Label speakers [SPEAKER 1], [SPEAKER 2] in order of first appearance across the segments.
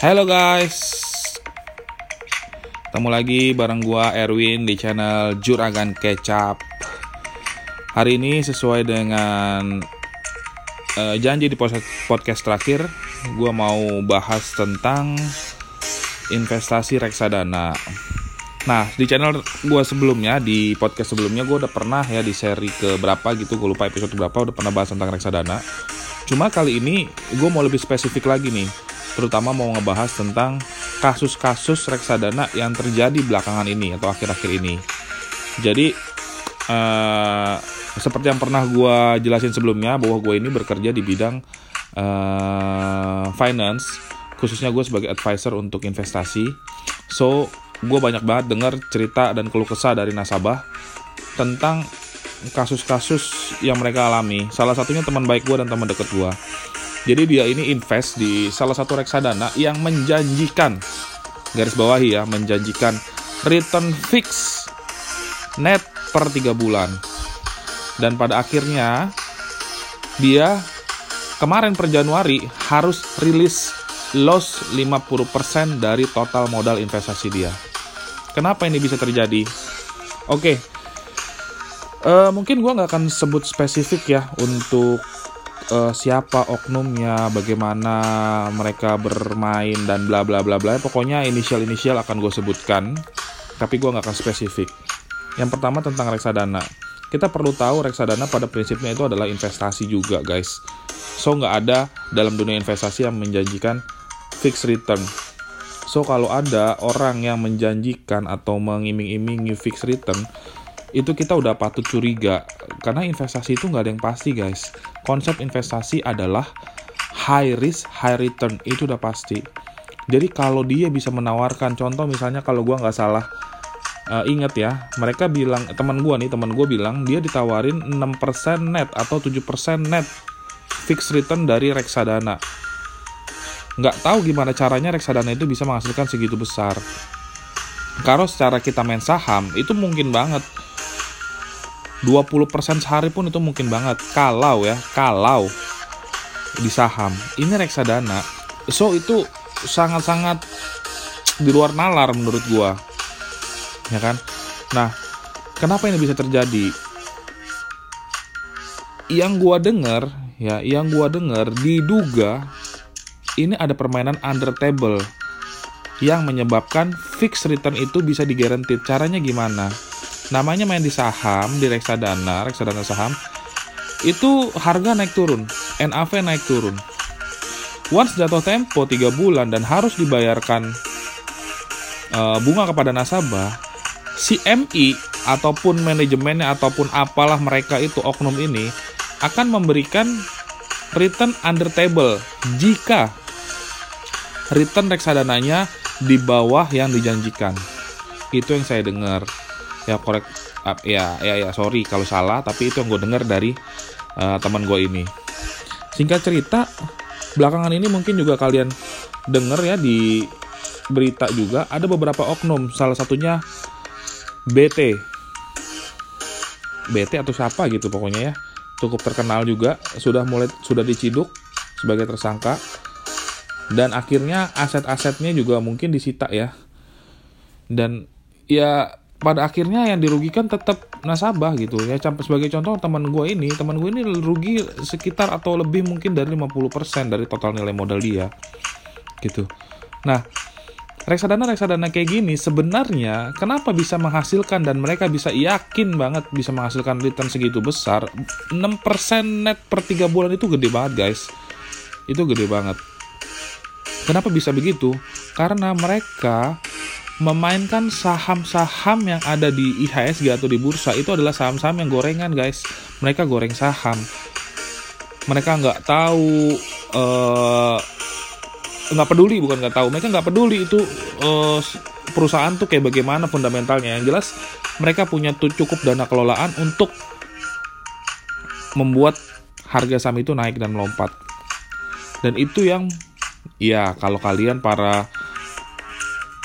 [SPEAKER 1] Halo guys. Ketemu lagi bareng gua Erwin di channel Juragan Kecap. Hari ini sesuai dengan uh, janji di podcast terakhir Gua mau bahas tentang investasi reksadana. Nah di channel gua sebelumnya di podcast sebelumnya gue udah pernah ya di seri ke berapa gitu gue lupa episode berapa udah pernah bahas tentang reksadana. Cuma kali ini gue mau lebih spesifik lagi nih terutama mau ngebahas tentang kasus-kasus reksadana yang terjadi belakangan ini atau akhir-akhir ini. Jadi uh, seperti yang pernah gue jelasin sebelumnya bahwa gue ini bekerja di bidang uh, finance, khususnya gue sebagai advisor untuk investasi. So gue banyak banget dengar cerita dan keluh kesah dari nasabah tentang kasus-kasus yang mereka alami. Salah satunya teman baik gue dan teman deket gue. Jadi dia ini invest di salah satu reksadana yang menjanjikan garis bawahi ya, menjanjikan return fix net per 3 bulan. Dan pada akhirnya dia kemarin per Januari harus rilis loss 50% dari total modal investasi dia. Kenapa ini bisa terjadi? Oke, okay. uh, eh, mungkin gue nggak akan sebut spesifik ya untuk uh, siapa oknumnya, bagaimana mereka bermain dan bla bla bla bla. Pokoknya inisial inisial akan gue sebutkan, tapi gue nggak akan spesifik. Yang pertama tentang reksadana. Kita perlu tahu reksadana pada prinsipnya itu adalah investasi juga, guys. So nggak ada dalam dunia investasi yang menjanjikan fixed return. So kalau ada orang yang menjanjikan atau mengiming-imingi fixed return, itu kita udah patut curiga. Karena investasi itu nggak ada yang pasti guys. Konsep investasi adalah high risk high return. Itu udah pasti. Jadi kalau dia bisa menawarkan contoh misalnya kalau gue nggak salah uh, inget ya mereka bilang teman gue nih teman gue bilang dia ditawarin 6% net atau 7% net fixed return dari reksadana. Nggak tahu gimana caranya reksadana itu bisa menghasilkan segitu besar. Kalau secara kita main saham itu mungkin banget 20% sehari pun itu mungkin banget. Kalau ya kalau di saham. Ini reksadana. So itu sangat-sangat di luar nalar menurut gua. Ya kan? Nah kenapa ini bisa terjadi? Yang gua denger ya yang gua denger diduga ini ada permainan under table yang menyebabkan fixed return itu bisa digaranti. Caranya gimana namanya main di saham di reksadana reksadana saham itu harga naik turun NAV naik turun. Once jatuh tempo 3 bulan dan harus dibayarkan uh, bunga kepada nasabah si MI ataupun manajemennya ataupun apalah mereka itu oknum ini akan memberikan return under table jika return reksadananya di bawah yang dijanjikan. Itu yang saya dengar ya korek ya ya ya sorry kalau salah tapi itu yang gue dengar dari uh, teman gue ini. Singkat cerita belakangan ini mungkin juga kalian denger ya di berita juga ada beberapa oknum salah satunya BT BT atau siapa gitu pokoknya ya cukup terkenal juga sudah mulai sudah diciduk sebagai tersangka. Dan akhirnya aset-asetnya juga mungkin disita ya. Dan ya pada akhirnya yang dirugikan tetap nasabah gitu. Ya sebagai contoh teman gue ini teman gue ini rugi sekitar atau lebih mungkin dari 50% dari total nilai modal dia gitu. Nah reksadana reksadana kayak gini sebenarnya kenapa bisa menghasilkan dan mereka bisa yakin banget bisa menghasilkan return segitu besar? 6% net per 3 bulan itu gede banget guys. Itu gede banget. Kenapa bisa begitu? Karena mereka memainkan saham-saham yang ada di IHSG atau di bursa itu adalah saham-saham yang gorengan guys. Mereka goreng saham. Mereka nggak tahu uh, nggak peduli bukan nggak tahu. Mereka nggak peduli itu uh, perusahaan tuh kayak bagaimana fundamentalnya. Yang jelas mereka punya tuh cukup dana kelolaan untuk membuat harga saham itu naik dan melompat. Dan itu yang ya kalau kalian para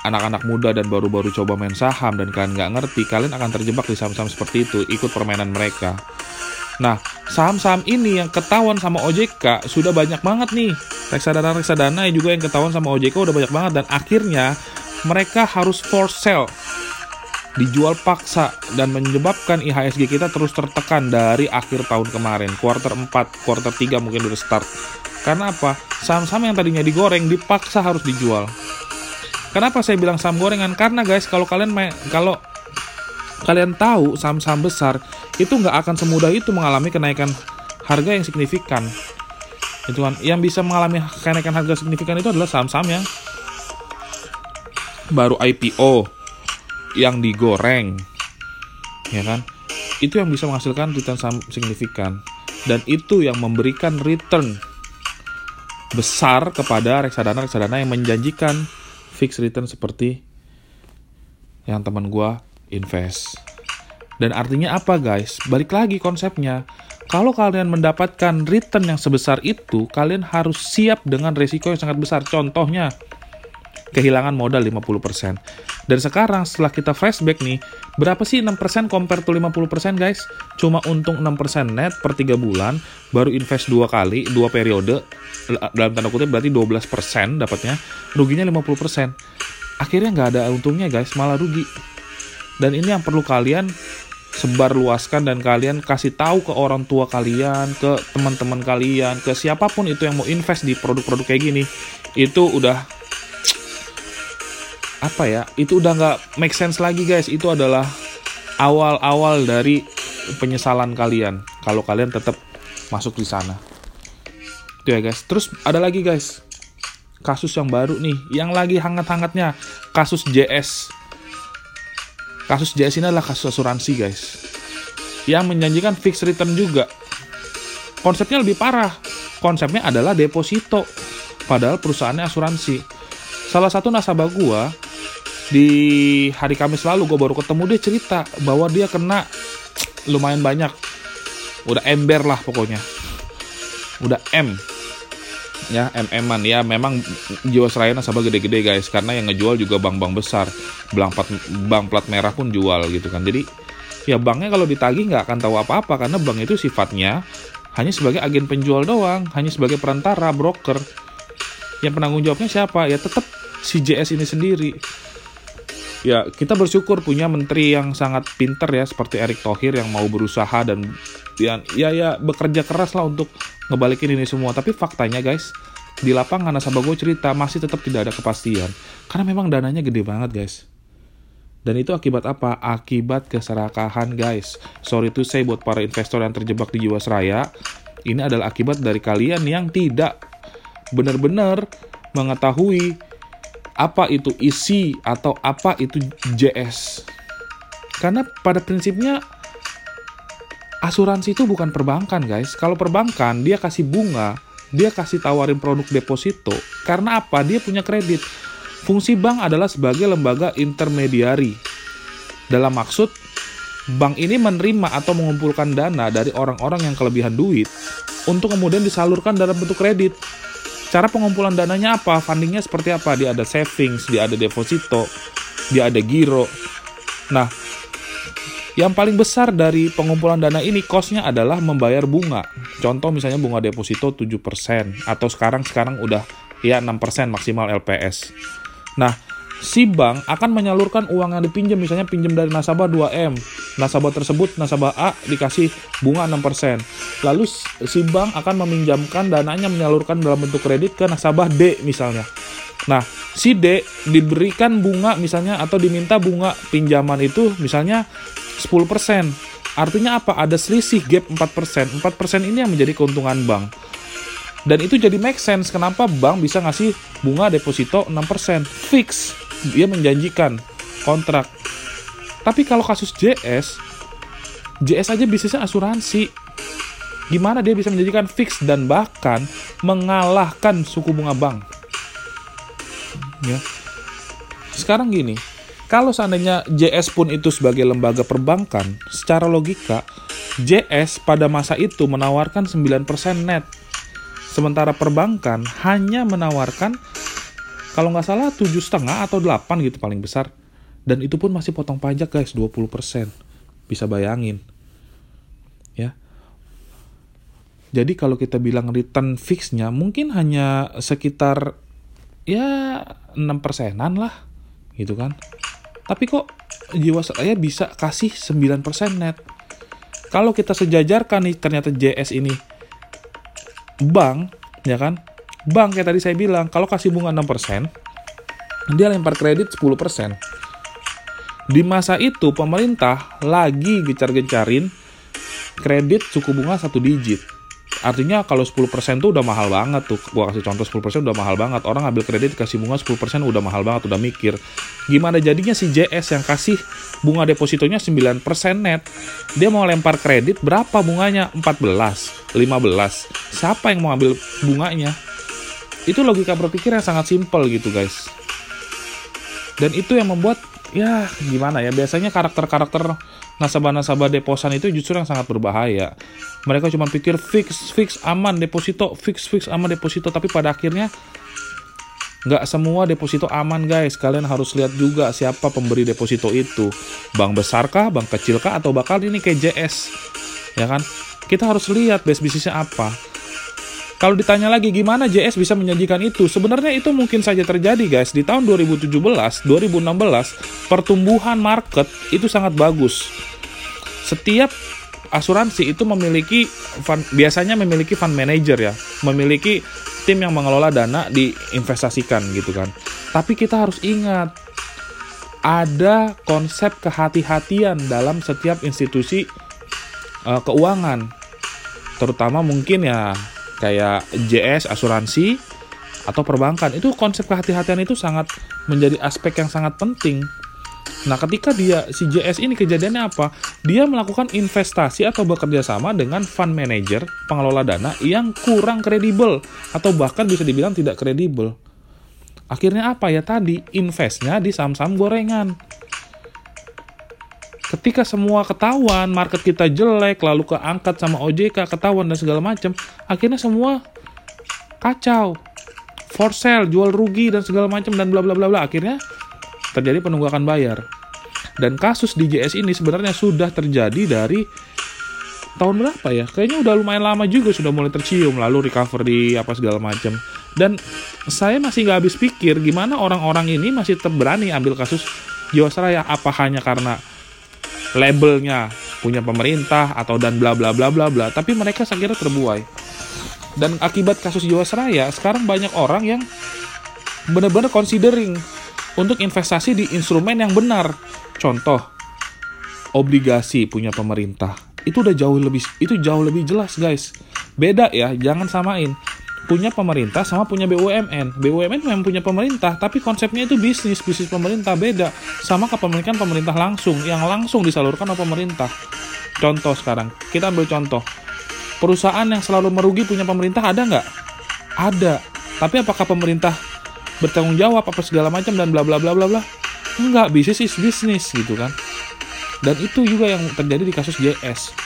[SPEAKER 1] anak-anak muda dan baru-baru coba main saham dan kalian nggak ngerti, kalian akan terjebak di saham-saham seperti itu, ikut permainan mereka. Nah, saham-saham ini yang ketahuan sama OJK sudah banyak banget nih. Reksadana-reksadana juga yang ketahuan sama OJK udah banyak banget dan akhirnya mereka harus for sale dijual paksa dan menyebabkan IHSG kita terus tertekan dari akhir tahun kemarin. Kuarter 4, kuarter 3 mungkin udah start. Karena apa? Saham-saham yang tadinya digoreng dipaksa harus dijual. Kenapa saya bilang saham gorengan? Karena guys, kalau kalian kalau kalian tahu saham-saham besar itu nggak akan semudah itu mengalami kenaikan harga yang signifikan. Itu kan, yang bisa mengalami kenaikan harga signifikan itu adalah saham-saham yang baru IPO, yang digoreng, ya kan? Itu yang bisa menghasilkan return saham signifikan dan itu yang memberikan return besar kepada reksadana-reksadana yang menjanjikan fixed return seperti yang teman gua invest. Dan artinya apa guys? Balik lagi konsepnya. Kalau kalian mendapatkan return yang sebesar itu, kalian harus siap dengan resiko yang sangat besar. Contohnya, kehilangan modal 50%. Dan sekarang setelah kita flashback nih, berapa sih 6% compare to 50% guys? Cuma untung 6% net per 3 bulan, baru invest dua kali, dua periode, dalam tanda kutip berarti 12% dapatnya, ruginya 50%. Akhirnya nggak ada untungnya guys, malah rugi. Dan ini yang perlu kalian sebar luaskan dan kalian kasih tahu ke orang tua kalian, ke teman-teman kalian, ke siapa pun itu yang mau invest di produk-produk kayak gini, itu udah apa ya itu udah nggak make sense lagi guys. Itu adalah awal-awal dari penyesalan kalian. Kalau kalian tetap masuk di sana. Itu ya guys. Terus ada lagi guys. Kasus yang baru nih. Yang lagi hangat-hangatnya kasus JS kasus JS ini adalah kasus asuransi guys. Yang menjanjikan fixed return juga. Konsepnya lebih parah. Konsepnya adalah deposito padahal perusahaannya asuransi. Salah satu nasabah gua di hari Kamis lalu gue baru ketemu dia cerita bahwa dia kena lumayan banyak. Udah ember lah pokoknya. Udah M. Ya MM-an ya memang Jiwasraya nasabah gede-gede guys. Karena yang ngejual juga bank-bank besar. Bank plat, bank plat merah pun jual gitu kan. Jadi ya banknya kalau ditagih nggak akan tahu apa-apa. Karena bank itu sifatnya hanya sebagai agen penjual doang. Hanya sebagai perantara broker. Yang penanggung jawabnya siapa? Ya tetap si JS ini sendiri ya kita bersyukur punya menteri yang sangat pinter ya seperti Erick Thohir yang mau berusaha dan ya ya, ya bekerja keras lah untuk ngebalikin ini semua tapi faktanya guys di lapangan nasabah gue cerita masih tetap tidak ada kepastian karena memang dananya gede banget guys dan itu akibat apa? Akibat keserakahan guys. Sorry to say buat para investor yang terjebak di Jiwasraya, ini adalah akibat dari kalian yang tidak benar-benar mengetahui apa itu isi atau apa itu JS. Karena pada prinsipnya asuransi itu bukan perbankan, guys. Kalau perbankan dia kasih bunga, dia kasih tawarin produk deposito. Karena apa? Dia punya kredit. Fungsi bank adalah sebagai lembaga intermediari. Dalam maksud bank ini menerima atau mengumpulkan dana dari orang-orang yang kelebihan duit untuk kemudian disalurkan dalam bentuk kredit. Cara pengumpulan dananya apa? Fundingnya seperti apa? Dia ada savings, dia ada deposito, dia ada giro. Nah, yang paling besar dari pengumpulan dana ini costnya adalah membayar bunga. Contoh misalnya bunga deposito 7% atau sekarang sekarang udah ya 6% maksimal LPS. Nah, si bank akan menyalurkan uang yang dipinjam misalnya pinjam dari nasabah 2M nasabah tersebut nasabah A dikasih bunga 6% lalu si bank akan meminjamkan dananya menyalurkan dalam bentuk kredit ke nasabah D misalnya. Nah si D diberikan bunga misalnya atau diminta bunga pinjaman itu misalnya 10% artinya apa? Ada selisih gap 4% 4% ini yang menjadi keuntungan bank. Dan itu jadi make sense kenapa bank bisa ngasih bunga deposito 6% fix dia menjanjikan kontrak. Tapi kalau kasus JS, JS aja bisnisnya asuransi. Gimana dia bisa menjadikan fix dan bahkan mengalahkan suku bunga bank? Ya. Sekarang gini, kalau seandainya JS pun itu sebagai lembaga perbankan, secara logika, JS pada masa itu menawarkan 9% net. Sementara perbankan hanya menawarkan kalau nggak salah tujuh setengah atau 8 gitu paling besar. Dan itu pun masih potong pajak guys 20%. Bisa bayangin. Ya. Jadi kalau kita bilang return fixnya mungkin hanya sekitar ya 6 persenan lah gitu kan. Tapi kok Jiwasraya bisa kasih 9% net. Kalau kita sejajarkan nih ternyata JS ini bank ya kan. Bank kayak tadi saya bilang kalau kasih bunga 6%, dia lempar kredit 10%. Di masa itu pemerintah lagi gencar-gencarin kredit suku bunga satu digit. Artinya kalau 10% tuh udah mahal banget tuh. Gua kasih contoh 10% udah mahal banget. Orang ngambil kredit kasih bunga 10% udah mahal banget, udah mikir. Gimana jadinya si JS yang kasih bunga depositonya 9% net. Dia mau lempar kredit berapa bunganya? 14, 15. Siapa yang mau ambil bunganya? Itu logika berpikir yang sangat simpel gitu guys. Dan itu yang membuat ya gimana ya biasanya karakter-karakter nasabah-nasabah deposan itu justru yang sangat berbahaya. Mereka cuma pikir fix, fix aman deposito, fix, fix aman deposito, tapi pada akhirnya nggak semua deposito aman guys. Kalian harus lihat juga siapa pemberi deposito itu. Bank besarkah, bank kecilkah, atau bakal ini kayak JS. Ya kan? Kita harus lihat base bisnisnya apa. Kalau ditanya lagi gimana JS bisa menjanjikan itu, sebenarnya itu mungkin saja terjadi guys. Di tahun 2017, 2016, pertumbuhan market itu sangat bagus. Setiap asuransi itu memiliki fund, biasanya memiliki fund manager ya, memiliki tim yang mengelola dana diinvestasikan gitu kan. Tapi kita harus ingat ada konsep kehati-hatian dalam setiap institusi uh, keuangan. Terutama mungkin ya kayak JS asuransi atau perbankan itu konsep kehati-hatian itu sangat menjadi aspek yang sangat penting. Nah, ketika dia si JS ini kejadiannya apa? Dia melakukan investasi atau bekerja sama dengan fund manager, pengelola dana yang kurang kredibel atau bahkan bisa dibilang tidak kredibel. Akhirnya apa ya tadi? Investnya di saham-saham gorengan ketika semua ketahuan market kita jelek lalu keangkat sama OJK ketahuan dan segala macam akhirnya semua kacau. For sale jual rugi dan segala macam dan bla bla bla bla akhirnya terjadi penunggakan bayar. Dan kasus di JS ini sebenarnya sudah terjadi dari tahun berapa ya? Kayaknya udah lumayan lama juga sudah mulai tercium lalu recover di apa segala macam dan saya masih nggak habis pikir gimana orang-orang ini masih terberani ambil kasus Jiwasraya apa hanya karena labelnya punya pemerintah atau dan bla bla bla bla bla tapi mereka saya kira terbuai. Dan akibat kasus Jiwasraya sekarang banyak orang yang benar-benar considering untuk investasi di instrumen yang benar. Contoh obligasi punya pemerintah. Itu udah jauh lebih itu jauh lebih jelas guys. Beda ya jangan samain punya pemerintah sama punya BUMN. BUMN memang punya pemerintah, tapi konsepnya itu bisnis, bisnis pemerintah beda sama kepemilikan pemerintah langsung yang langsung disalurkan oleh pemerintah. Contoh sekarang, kita ambil contoh. Perusahaan yang selalu merugi punya pemerintah ada nggak? Ada. Tapi apakah pemerintah bertanggung jawab apa segala macam dan bla bla bla bla bla? Enggak, bisnis is bisnis gitu kan. Dan itu juga yang terjadi di kasus JS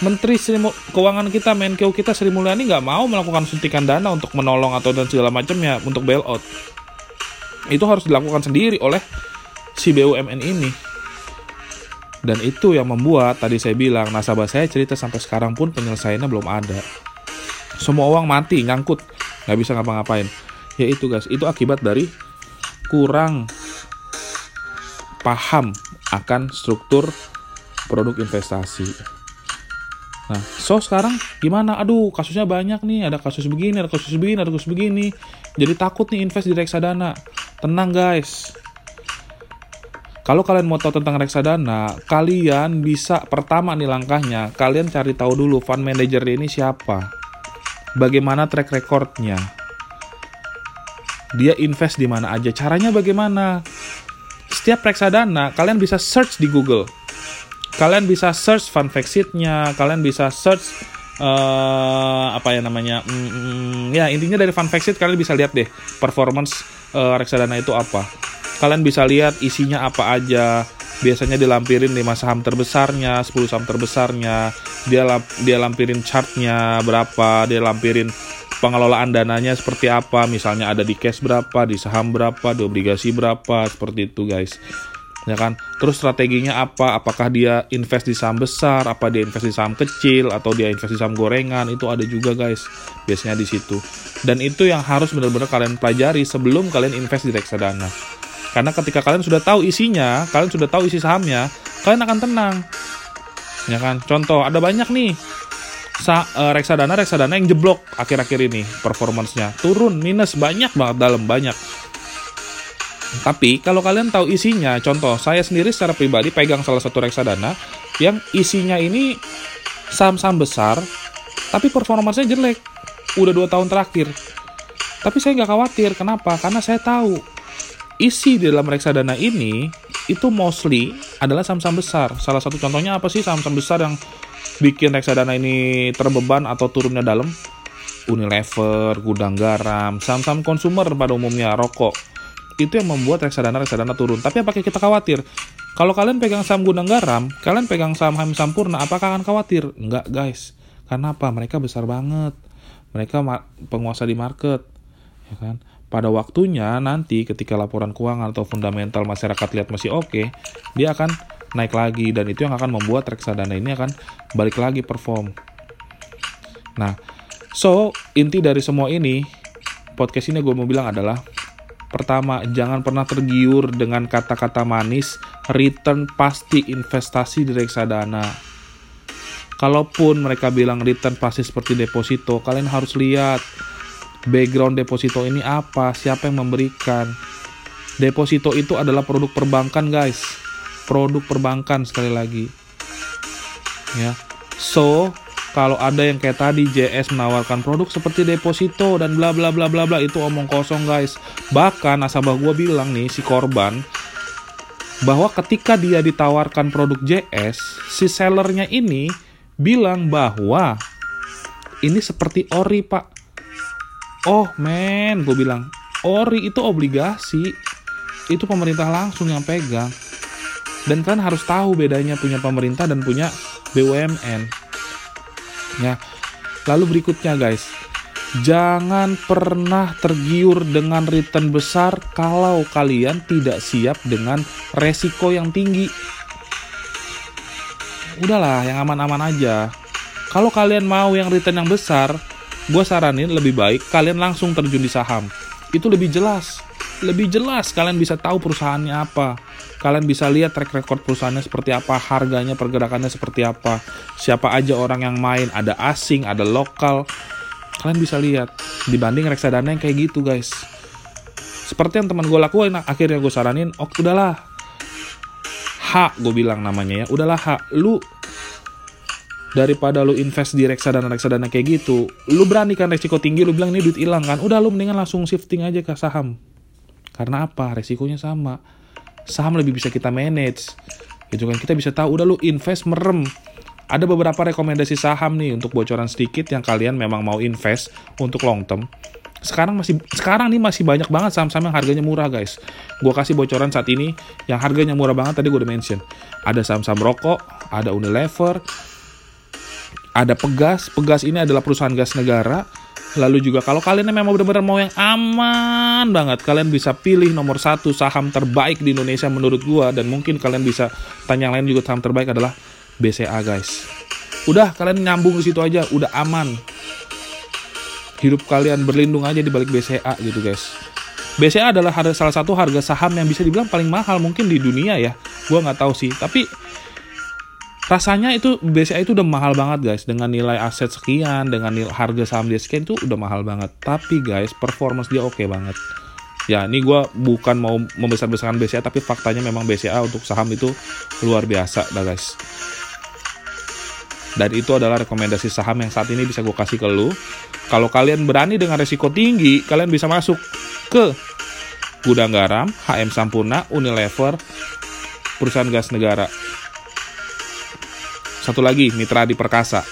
[SPEAKER 1] Menteri Sri Keuangan kita, Menkeu kita Sri Mulyani nggak mau melakukan suntikan dana untuk menolong atau dan segala macamnya untuk bailout. Itu harus dilakukan sendiri oleh si BUMN ini. Dan itu yang membuat tadi saya bilang nasabah saya cerita sampai sekarang pun penyelesaiannya belum ada. Semua uang mati, ngangkut, nggak bisa ngapa-ngapain. Ya itu guys, itu akibat dari kurang paham akan struktur produk investasi. Nah, so sekarang gimana? Aduh, kasusnya banyak nih. Ada kasus begini, ada kasus begini, ada kasus begini. Jadi takut nih invest di reksadana. Tenang guys. Kalau kalian mau tahu tentang reksadana, kalian bisa pertama nih langkahnya, kalian cari tahu dulu fund manager ini siapa. Bagaimana track recordnya. Dia invest di mana aja. Caranya bagaimana? Setiap reksadana, kalian bisa search di Google kalian bisa search fun fact sheet-nya, kalian bisa search uh, apa ya namanya, mm, mm, ya intinya dari fun fact sheet kalian bisa lihat deh performance uh, reksadana itu apa. Kalian bisa lihat isinya apa aja. Biasanya dilampirin 5 saham terbesarnya, 10 saham terbesarnya, dia dia lampirin chartnya berapa, dia lampirin pengelolaan dananya seperti apa, misalnya ada di cash berapa, di saham berapa, di obligasi berapa, seperti itu guys. Ya kan? Terus strateginya apa? Apakah dia invest di saham besar? Apa dia invest di saham kecil? Atau dia invest di saham gorengan? Itu ada juga guys. Biasanya di situ. Dan itu yang harus benar-benar kalian pelajari sebelum kalian invest di reksadana. Karena ketika kalian sudah tahu isinya kalian sudah tahu isi sahamnya kalian akan tenang. Ya kan? Contoh ada banyak nih sa uh, reksadana reksadana yang jeblok akhir-akhir ini performancenya. Turun minus banyak banget dalam banyak tapi kalau kalian tahu isinya, contoh saya sendiri secara pribadi pegang salah satu reksadana yang isinya ini saham-saham besar, tapi performanya jelek. Udah dua tahun terakhir. Tapi saya nggak khawatir, kenapa? Karena saya tahu isi di dalam reksadana ini itu mostly adalah saham-saham besar. Salah satu contohnya apa sih saham-saham besar yang bikin reksadana ini terbeban atau turunnya dalam? Unilever, gudang garam, saham-saham konsumer pada umumnya, rokok itu yang membuat reksadana reksadana turun. Tapi apakah kita khawatir? Kalau kalian pegang saham Gunung Garam, kalian pegang saham Ham Sampurna, apakah akan khawatir? Enggak, guys. Karena apa? Mereka besar banget. Mereka penguasa di market, ya kan? Pada waktunya nanti ketika laporan keuangan atau fundamental masyarakat lihat masih oke, okay, dia akan naik lagi dan itu yang akan membuat reksadana ini akan balik lagi perform. Nah, so inti dari semua ini podcast ini gue mau bilang adalah Pertama, jangan pernah tergiur dengan kata-kata manis, return pasti investasi di reksadana. Kalaupun mereka bilang return pasti seperti deposito, kalian harus lihat background deposito ini apa, siapa yang memberikan. Deposito itu adalah produk perbankan, guys. Produk perbankan sekali lagi. Ya. So, kalau ada yang kayak tadi JS menawarkan produk seperti deposito dan bla bla bla bla bla itu omong kosong guys. Bahkan nasabah gue bilang nih si korban bahwa ketika dia ditawarkan produk JS, si sellernya ini bilang bahwa ini seperti ori pak. Oh men, gue bilang ori itu obligasi, itu pemerintah langsung yang pegang. Dan kan harus tahu bedanya punya pemerintah dan punya BUMN Ya. Lalu berikutnya guys, jangan pernah tergiur dengan return besar kalau kalian tidak siap dengan resiko yang tinggi. Udahlah, yang aman-aman aja. Kalau kalian mau yang return yang besar, gue saranin lebih baik kalian langsung terjun di saham. Itu lebih jelas. Lebih jelas kalian bisa tahu perusahaannya apa Kalian bisa lihat track record perusahaannya seperti apa, harganya, pergerakannya seperti apa, siapa aja orang yang main, ada asing, ada lokal. Kalian bisa lihat dibanding reksadana yang kayak gitu, guys. Seperti yang teman gue lakuin, akhirnya gue saranin, oh udahlah, hak gue bilang namanya ya, udahlah hak, lu daripada lu invest di reksadana reksadana kayak gitu, lu berani kan resiko tinggi, lu bilang ini duit hilang kan, udah lu mendingan langsung shifting aja ke saham. Karena apa? Resikonya sama saham lebih bisa kita manage. Gitu kan? Kita bisa tahu udah lu invest merem. Ada beberapa rekomendasi saham nih untuk bocoran sedikit yang kalian memang mau invest untuk long term. Sekarang masih sekarang nih masih banyak banget saham-saham yang harganya murah guys. Gue kasih bocoran saat ini yang harganya murah banget tadi gue udah mention. Ada saham-saham rokok ada Unilever ada Pegas. Pegas ini adalah perusahaan gas negara Lalu juga kalau kalian memang benar-benar mau yang aman banget, kalian bisa pilih nomor satu saham terbaik di Indonesia menurut gua dan mungkin kalian bisa tanya yang lain juga saham terbaik adalah BCA guys. Udah kalian nyambung ke situ aja, udah aman. Hidup kalian berlindung aja di balik BCA gitu guys. BCA adalah salah satu harga saham yang bisa dibilang paling mahal mungkin di dunia ya. Gua nggak tahu sih, tapi rasanya itu BCA itu udah mahal banget guys. Dengan nilai aset sekian dengan nilai harga saham dia sekian itu udah mahal banget. Tapi guys performance dia oke okay banget. Ya ini gue bukan mau membesar-besarkan BCA tapi faktanya memang BCA untuk saham itu luar biasa dah guys. Dan itu adalah rekomendasi saham yang saat ini bisa gue kasih ke lu. Kalau kalian berani dengan resiko tinggi kalian bisa masuk ke Gudang Garam, HM Sampurna, Unilever, perusahaan gas negara satu lagi mitra di perkasa.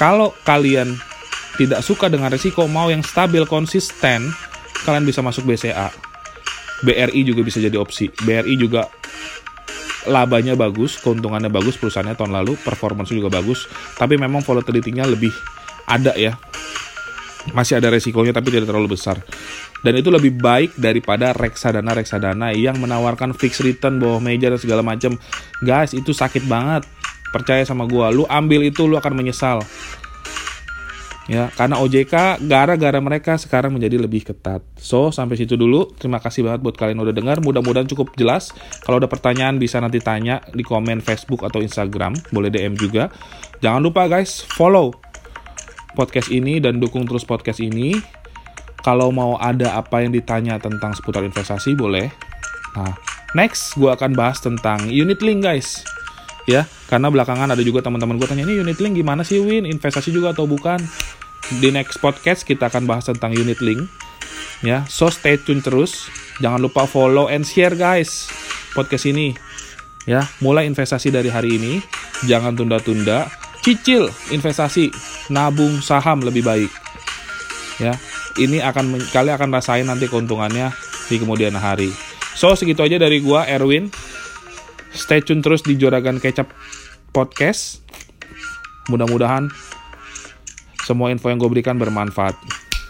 [SPEAKER 1] Kalau kalian tidak suka dengan risiko, mau yang stabil, konsisten, kalian bisa masuk BCA. BRI juga bisa jadi opsi. BRI juga labanya bagus, keuntungannya bagus, perusahaannya tahun lalu, performance juga bagus, tapi memang volatility-nya lebih ada ya. Masih ada resikonya tapi tidak terlalu besar. dan itu lebih baik daripada reksadana reksadana yang menawarkan fixed return bawah meja dan segala macam guys itu sakit banget. Percaya sama gua lu ambil itu lu akan menyesal. Ya karena OJK gara-gara mereka sekarang menjadi lebih ketat. So sampai situ dulu. Terima kasih banget buat kalian udah dengar. Mudah-mudahan cukup jelas. Kalau ada pertanyaan bisa nanti tanya di komen Facebook atau Instagram. Boleh DM juga. Jangan lupa guys follow podcast ini dan dukung terus podcast ini. Kalau mau ada apa yang ditanya tentang seputar investasi boleh. Nah next gue akan bahas tentang unit link guys. Ya karena belakangan ada juga teman-teman gue tanya ini unit link gimana sih Win? Investasi juga atau bukan? Di next podcast kita akan bahas tentang unit link. Ya so stay tune terus. Jangan lupa follow and share guys podcast ini. Ya mulai investasi dari hari ini. Jangan tunda-tunda. Cicil investasi nabung saham lebih baik ya ini akan kalian akan rasain nanti keuntungannya di kemudian hari so segitu aja dari gua Erwin stay tune terus di Joragan Kecap Podcast mudah-mudahan semua info yang gue berikan bermanfaat.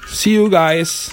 [SPEAKER 1] See you guys.